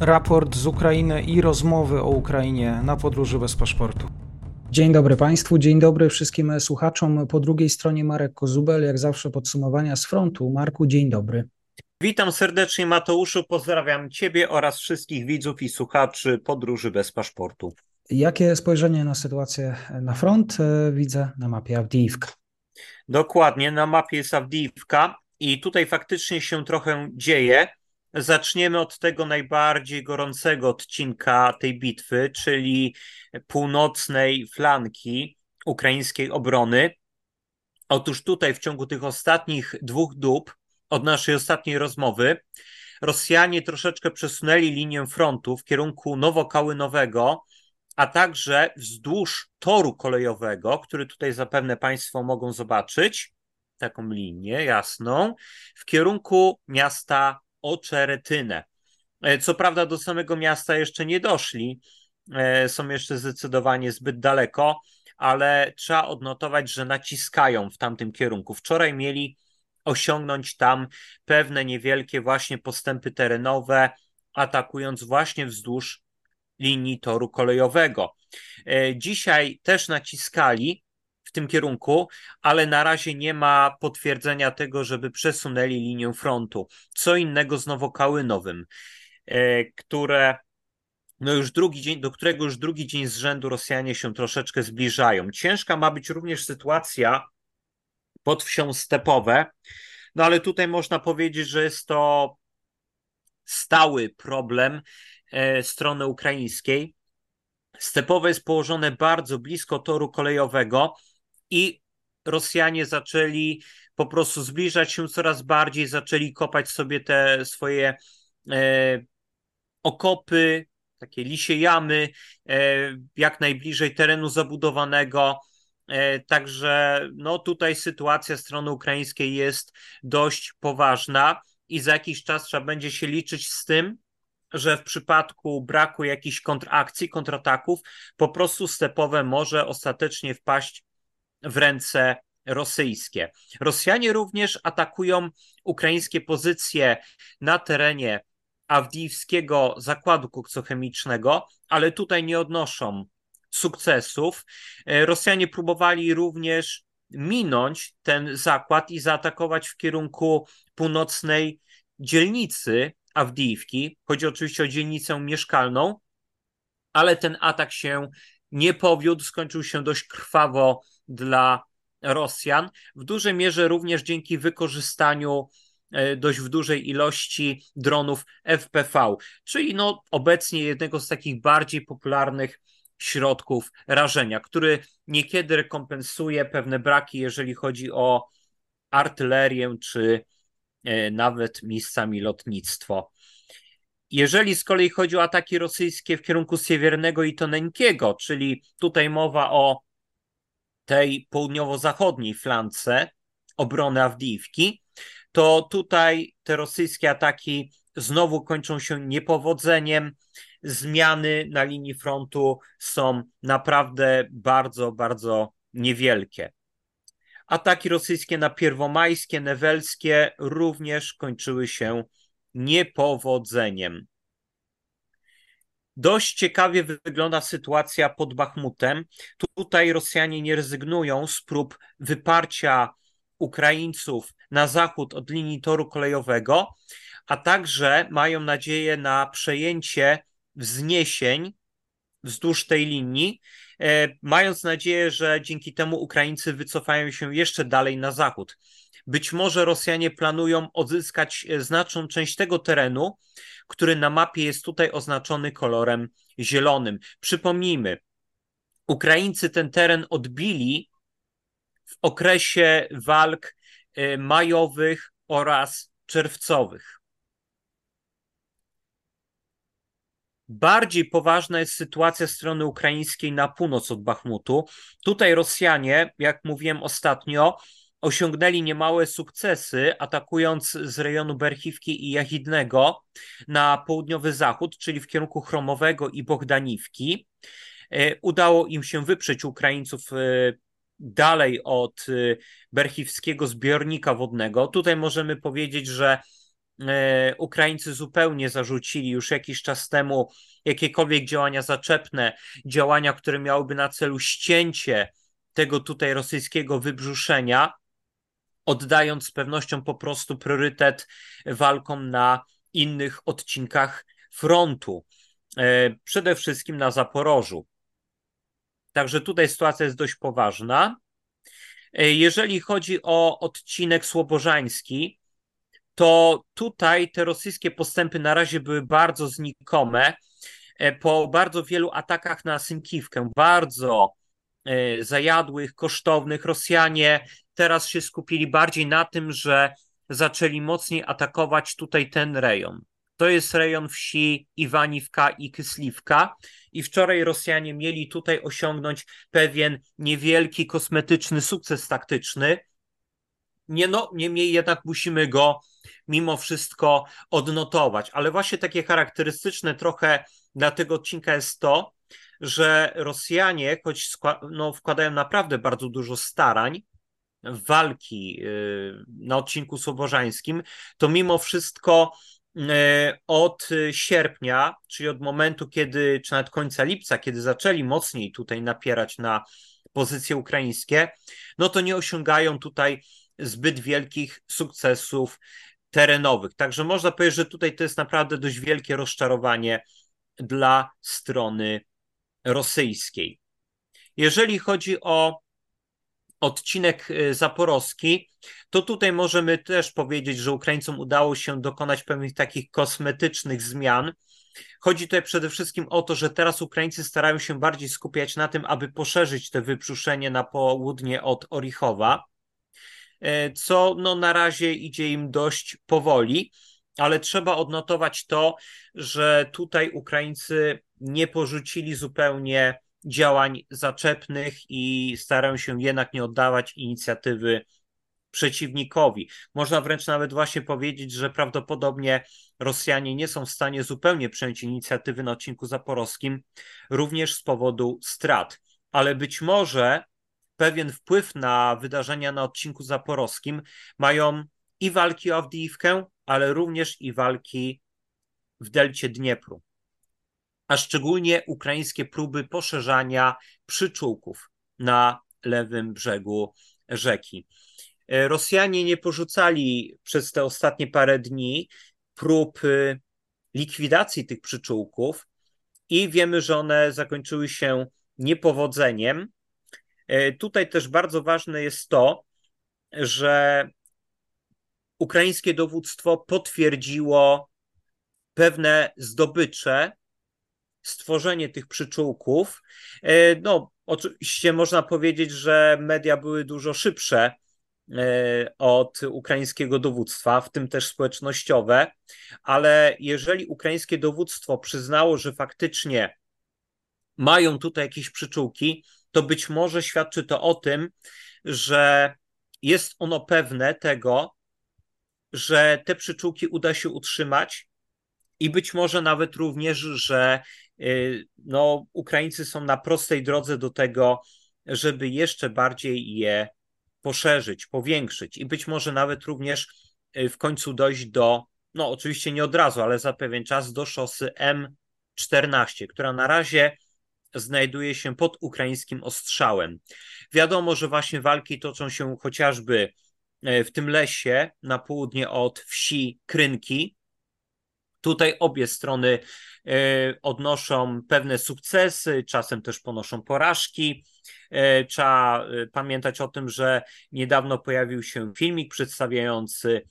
raport z Ukrainy i rozmowy o Ukrainie na podróży bez paszportu. Dzień dobry Państwu, dzień dobry wszystkim słuchaczom. Po drugiej stronie Marek Kozubel, jak zawsze podsumowania z frontu. Marku, dzień dobry. Witam serdecznie Mateuszu, pozdrawiam Ciebie oraz wszystkich widzów i słuchaczy podróży bez paszportu. Jakie spojrzenie na sytuację na front e, widzę na mapie Avdiivka? Dokładnie, na mapie jest Avdiivka i tutaj faktycznie się trochę dzieje. Zaczniemy od tego najbardziej gorącego odcinka tej bitwy, czyli północnej flanki ukraińskiej obrony. Otóż tutaj w ciągu tych ostatnich dwóch dób od naszej ostatniej rozmowy Rosjanie troszeczkę przesunęli linię frontu w kierunku Nowokałynowego, a także wzdłuż toru kolejowego, który tutaj zapewne Państwo mogą zobaczyć, taką linię jasną, w kierunku miasta Oczeretynę. E, co prawda do samego miasta jeszcze nie doszli, e, są jeszcze zdecydowanie zbyt daleko, ale trzeba odnotować, że naciskają w tamtym kierunku. Wczoraj mieli osiągnąć tam pewne niewielkie właśnie postępy terenowe, atakując właśnie wzdłuż linii toru kolejowego. E, dzisiaj też naciskali w tym kierunku, ale na razie nie ma potwierdzenia tego, żeby przesunęli linię frontu. Co innego z Nowokałynowym, e, które no już drugi dzień, do którego już drugi dzień z rzędu Rosjanie się troszeczkę zbliżają. Ciężka ma być również sytuacja pod wsią stepowe, no ale tutaj można powiedzieć, że jest to stały problem e, strony ukraińskiej. Stepowe jest położone bardzo blisko toru kolejowego i Rosjanie zaczęli po prostu zbliżać się coraz bardziej, zaczęli kopać sobie te swoje e, okopy, takie lisie jamy, e, jak najbliżej terenu zabudowanego. E, także no tutaj sytuacja strony ukraińskiej jest dość poważna i za jakiś czas trzeba będzie się liczyć z tym, że w przypadku braku jakichś kontrakcji, kontrataków, po prostu stepowe może ostatecznie wpaść w ręce rosyjskie. Rosjanie również atakują ukraińskie pozycje na terenie Awdijiwskiego zakładu koksochemicznego, ale tutaj nie odnoszą sukcesów. E, Rosjanie próbowali również minąć ten zakład i zaatakować w kierunku północnej dzielnicy Awdijiwki. Chodzi oczywiście o dzielnicę mieszkalną, ale ten atak się nie powiódł, skończył się dość krwawo dla Rosjan, w dużej mierze również dzięki wykorzystaniu e, dość w dużej ilości dronów FPV, czyli no obecnie jednego z takich bardziej popularnych środków rażenia, który niekiedy rekompensuje pewne braki, jeżeli chodzi o artylerię czy e, nawet miejscami lotnictwo. Jeżeli z kolei chodzi o ataki rosyjskie w kierunku Siewiernego i Toneńkiego, czyli tutaj mowa o tej południowo-zachodniej flance obrony Awdijiwki, to tutaj te rosyjskie ataki znowu kończą się niepowodzeniem. Zmiany na linii frontu są naprawdę bardzo, bardzo niewielkie. Ataki rosyjskie na Pierwomajskie, Newelskie również kończyły się niepowodzeniem. Dość ciekawie wygląda sytuacja pod Bachmutem. Tutaj Rosjanie nie rezygnują z prób wyparcia Ukraińców na zachód od linii toru kolejowego, a także mają nadzieję na przejęcie wzniesień wzdłuż tej linii, e, mając nadzieję, że dzięki temu Ukraińcy wycofają się jeszcze dalej na zachód. Być może Rosjanie planują odzyskać e, znaczną część tego terenu, który na mapie jest tutaj oznaczony kolorem zielonym. Przypomnijmy, Ukraińcy ten teren odbili w okresie walk e, majowych oraz czerwcowych. Bardziej poważna jest sytuacja strony ukraińskiej na północ od Bachmutu. Tutaj Rosjanie, jak mówiłem ostatnio, osiągnęli niemałe sukcesy, atakując z rejonu Berchiwki i Jachidnego na południowy zachód, czyli w kierunku Chromowego i Bogdaniwki. E, udało im się wyprzeć Ukraińców e, dalej od e, berchiwskiego zbiornika wodnego. Tutaj możemy powiedzieć, że Ukraińcy zupełnie zarzucili już jakiś czas temu jakiekolwiek działania zaczepne, działania, które miałyby na celu ścięcie tego tutaj rosyjskiego wybrzuszenia, oddając z pewnością po prostu priorytet walkom na innych odcinkach frontu, e, przede wszystkim na Zaporożu. Także tutaj sytuacja jest dość poważna. E, jeżeli chodzi o odcinek słobożański, to tutaj te rosyjskie postępy na razie były bardzo znikome. E, po bardzo wielu atakach na Synkiwkę, bardzo zajadłych, kosztownych, Rosjanie teraz się skupili bardziej na tym, że zaczęli mocniej atakować tutaj ten rejon. To jest rejon wsi Iwaniwka i Kysliwka. I wczoraj Rosjanie mieli tutaj osiągnąć pewien niewielki kosmetyczny sukces taktyczny. Nie no, niemniej jednak musimy go mimo wszystko odnotować. Ale właśnie takie charakterystyczne trochę dla tego odcinka jest to, że Rosjanie, choć no, wkładają naprawdę bardzo dużo starań walki y, na odcinku słobożańskim, to mimo wszystko E, od sierpnia, czyli od momentu, kiedy, czy nawet końca lipca, kiedy zaczęli mocniej tutaj napierać na pozycje ukraińskie, no to nie osiągają tutaj zbyt wielkich sukcesów terenowych. Także można powiedzieć, że tutaj to jest naprawdę dość wielkie rozczarowanie dla strony rosyjskiej. Jeżeli chodzi o odcinek y, zaporowski, to tutaj możemy też powiedzieć, że Ukraińcom udało się dokonać pewnych takich kosmetycznych zmian. Chodzi tutaj przede wszystkim o to, że teraz Ukraińcy starają się bardziej skupiać na tym, aby poszerzyć te wybrzuszenie na południe od Orichowa, e, co no, na razie idzie im dość powoli, ale trzeba odnotować to, że tutaj Ukraińcy nie porzucili zupełnie działań zaczepnych i starają się jednak nie oddawać inicjatywy przeciwnikowi. Można wręcz nawet właśnie powiedzieć, że prawdopodobnie Rosjanie nie są w stanie zupełnie przejąć inicjatywy na odcinku zaporowskim, również z powodu strat. Ale być może pewien wpływ na wydarzenia na odcinku zaporowskim mają i walki o Awdijiwkę, ale również i walki w delcie Dniepru a szczególnie ukraińskie próby poszerzania przyczółków na lewym brzegu rzeki. E, Rosjanie nie porzucali przez te ostatnie parę dni prób y, likwidacji tych przyczółków i wiemy, że one zakończyły się niepowodzeniem. E, tutaj też bardzo ważne jest to, że ukraińskie dowództwo potwierdziło pewne zdobycze stworzenie tych przyczółków. E, no, oczywiście można powiedzieć, że media były dużo szybsze e, od ukraińskiego dowództwa, w tym też społecznościowe, ale jeżeli ukraińskie dowództwo przyznało, że faktycznie mają tutaj jakieś przyczółki, to być może świadczy to o tym, że jest ono pewne tego, że te przyczółki uda się utrzymać i być może nawet również, że no, Ukraińcy są na prostej drodze do tego, żeby jeszcze bardziej je poszerzyć, powiększyć i być może nawet również y, w końcu dojść do, no oczywiście nie od razu, ale za pewien czas do szosy M14, która na razie znajduje się pod ukraińskim ostrzałem. Wiadomo, że właśnie walki toczą się chociażby y, w tym lesie na południe od wsi Krynki, Tutaj obie strony e, odnoszą pewne sukcesy, czasem też ponoszą porażki. E, trzeba e, pamiętać o tym, że niedawno pojawił się filmik przedstawiający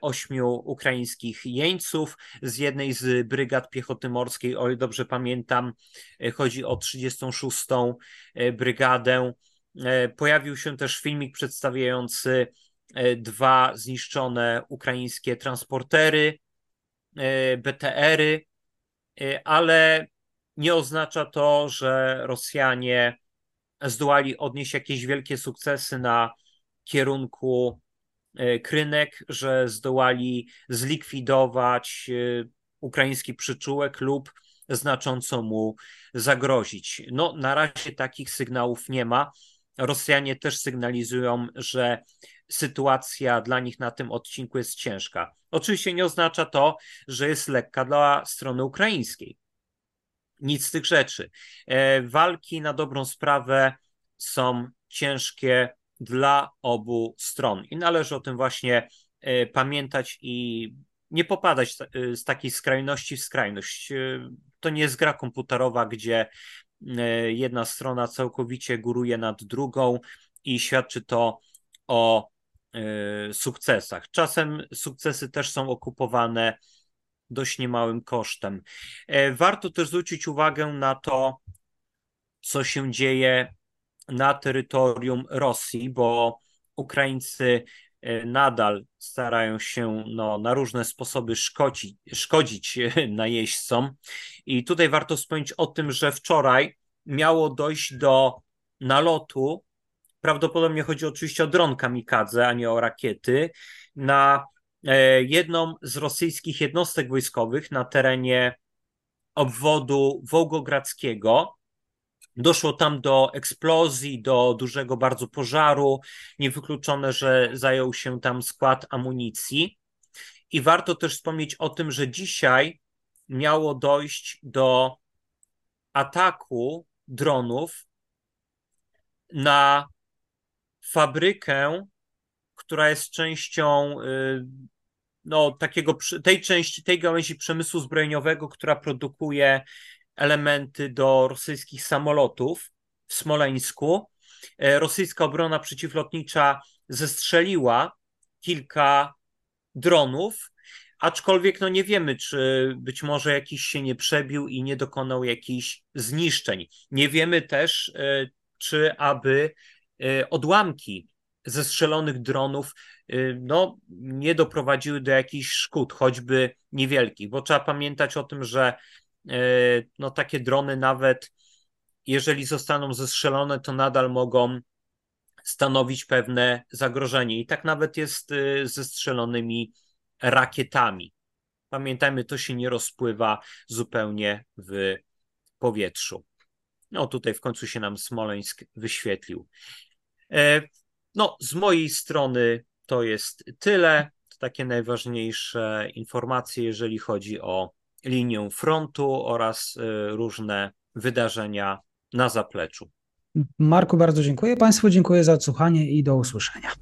ośmiu ukraińskich jeńców z jednej z brygad piechoty morskiej, o ile dobrze pamiętam, chodzi o 36. brygadę. Pojawił się też filmik przedstawiający dwa zniszczone ukraińskie transportery BTR-y, e, ale nie oznacza to, że Rosjanie zdołali odnieść jakieś wielkie sukcesy na kierunku e, Krynek, że zdołali zlikwidować ukraiński przyczółek lub znacząco mu zagrozić. No, na razie takich sygnałów nie ma. Rosjanie też sygnalizują, że sytuacja dla nich na tym odcinku jest ciężka. Oczywiście nie oznacza to, że jest lekka dla strony ukraińskiej. Nic z tych rzeczy. E, walki na dobrą sprawę są ciężkie dla obu stron i należy o tym właśnie e, pamiętać i nie popadać e, z takiej skrajności w skrajność. To nie jest gra komputerowa, gdzie jedna strona całkowicie góruje nad drugą i świadczy to o sukcesach. Czasem sukcesy też są okupowane dość niemałym kosztem. E, warto też zwrócić uwagę na to, co się dzieje na terytorium Rosji, bo Ukraińcy e, nadal starają się no, na różne sposoby szkodzić, szkodzić najeźdźcom. I tutaj warto wspomnieć o tym, że wczoraj miało dojść do nalotu. Prawdopodobnie chodzi oczywiście o dron kamikadze, a nie o rakiety, na E, jedną z rosyjskich jednostek wojskowych na terenie obwodu wołgogradzkiego. Doszło tam do eksplozji, do dużego bardzo pożaru. Niewykluczone, że zajął się tam skład amunicji. I warto też wspomnieć o tym, że dzisiaj miało dojść do ataku dronów na fabrykę, która jest częścią y, no, takiego, tej części, tej gałęzi przemysłu zbrojeniowego, która produkuje elementy do rosyjskich samolotów w Smoleńsku. E, rosyjska obrona przeciwlotnicza zestrzeliła kilka dronów, aczkolwiek no nie wiemy, czy być może jakiś się nie przebił i nie dokonał jakichś zniszczeń. Nie wiemy też, e, czy aby odłamki zestrzelonych dronów y, no, nie doprowadziły do jakichś szkód, choćby niewielkich, bo trzeba pamiętać o tym, że y, no, takie drony nawet jeżeli zostaną zestrzelone, to nadal mogą stanowić pewne zagrożenie. I tak nawet jest ze strzelonymi rakietami. Pamiętajmy, to się nie rozpływa zupełnie w powietrzu. No tutaj w końcu się nam Smoleńsk wyświetlił. E, no, z mojej strony to jest tyle. To takie najważniejsze informacje, jeżeli chodzi o linię frontu oraz y, różne wydarzenia na zapleczu. Marku, bardzo dziękuję Państwu, dziękuję za odsłuchanie i do usłyszenia.